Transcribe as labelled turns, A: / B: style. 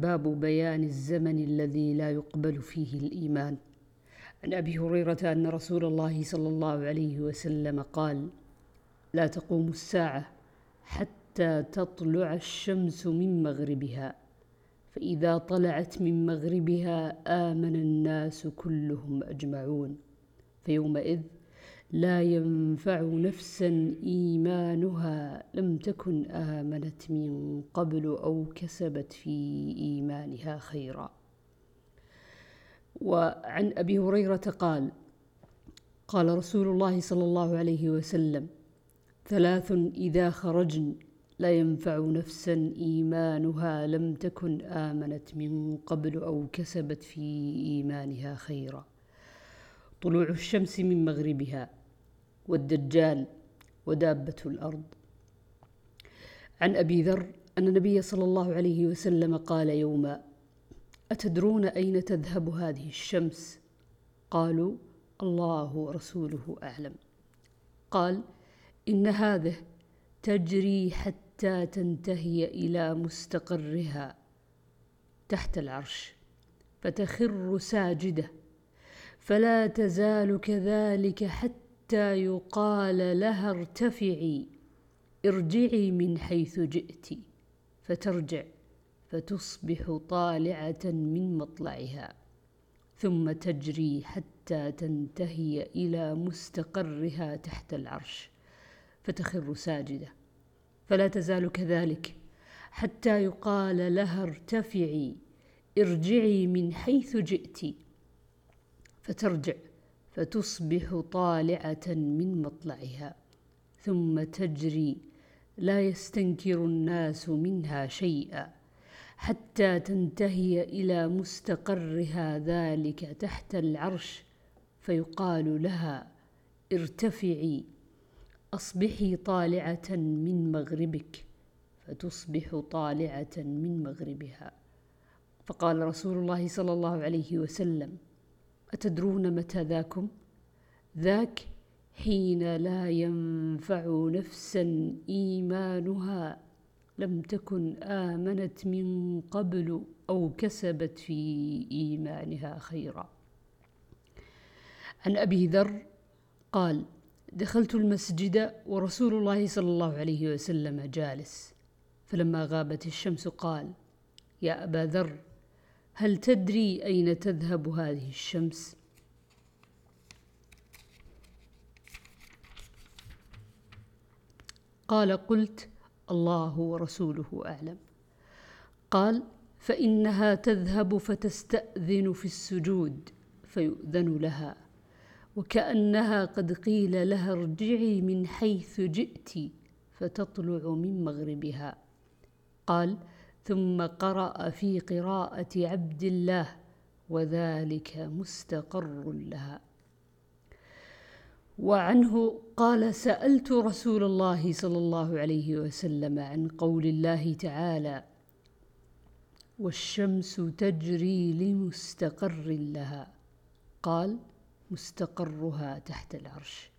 A: باب بيان الزمن الذي لا يقبل فيه الإيمان. عن أبي هريرة أن رسول الله صلى الله عليه وسلم قال لا تقوم الساعة حتى تطلع الشمس من مغربها فإذا طلعت من مغربها آمن الناس كلهم أجمعون. فيومئذ لا ينفع نفسا إيمانها. لم تكن آمنت من قبل أو كسبت في إيمانها خيرا. وعن أبي هريرة قال قال رسول الله صلى الله عليه وسلم ثلاث إذا خرجن لا ينفع نفسا إيمانها. لم تكن آمنت من قبل أو كسبت في إيمانها خيرا. طلوع الشمس من مغربها. والدجال ودابة الأرض. عن أبي ذر أن النبي صلى الله عليه وسلم قال يوما أتدرون أين تذهب هذه الشمس؟ قالوا الله ورسوله أعلم. قال إن هذه تجري حتى تنتهي إلى مستقرها تحت العرش فتخر ساجدة فلا تزال كذلك حتى حتى يقال لها ارتفعي ارجعي من حيث جئت فترجع فتصبح طالعة من مطلعها ثم تجري حتى تنتهي إلى مستقرها تحت العرش فتخر ساجدة. فلا تزال كذلك. حتى يقال لها ارتفعي ارجعي من حيث جئت فترجع. فتصبح طالعة من مطلعها ثم تجري لا يستنكر الناس منها شيئا حتى تنتهي إلى مستقرها ذلك تحت العرش فيقال لها ارتفعي أصبحي طالعة من مغربك فتصبح طالعة من مغربها. فقال رسول الله صلى الله عليه وسلم أتدرون متى ذاكم؟ ذاك حين لا ينفع نفسا إيمانها لم تكن آمنت من قبل أو كسبت في إيمانها خيرا. عن أبي ذر قال: دخلت المسجد ورسول الله صلى الله عليه وسلم جالس، فلما غابت الشمس قال: يا أبا ذر هل تدري أين تذهب هذه الشمس؟ قال قلت الله ورسوله أعلم. قال فإنها تذهب فتستأذن في السجود فيؤذن لها. وكأنها قد قيل لها ارجعي من حيث جئت فتطلع من مغربها. قال ثم قرأ في قراءة عبد الله وذلك مستقر لها. وعنه قال سألت رسول الله صلى الله عليه وسلم عن قول الله تعالى والشمس تجري لمستقر لها. قال مستقرها تحت العرش.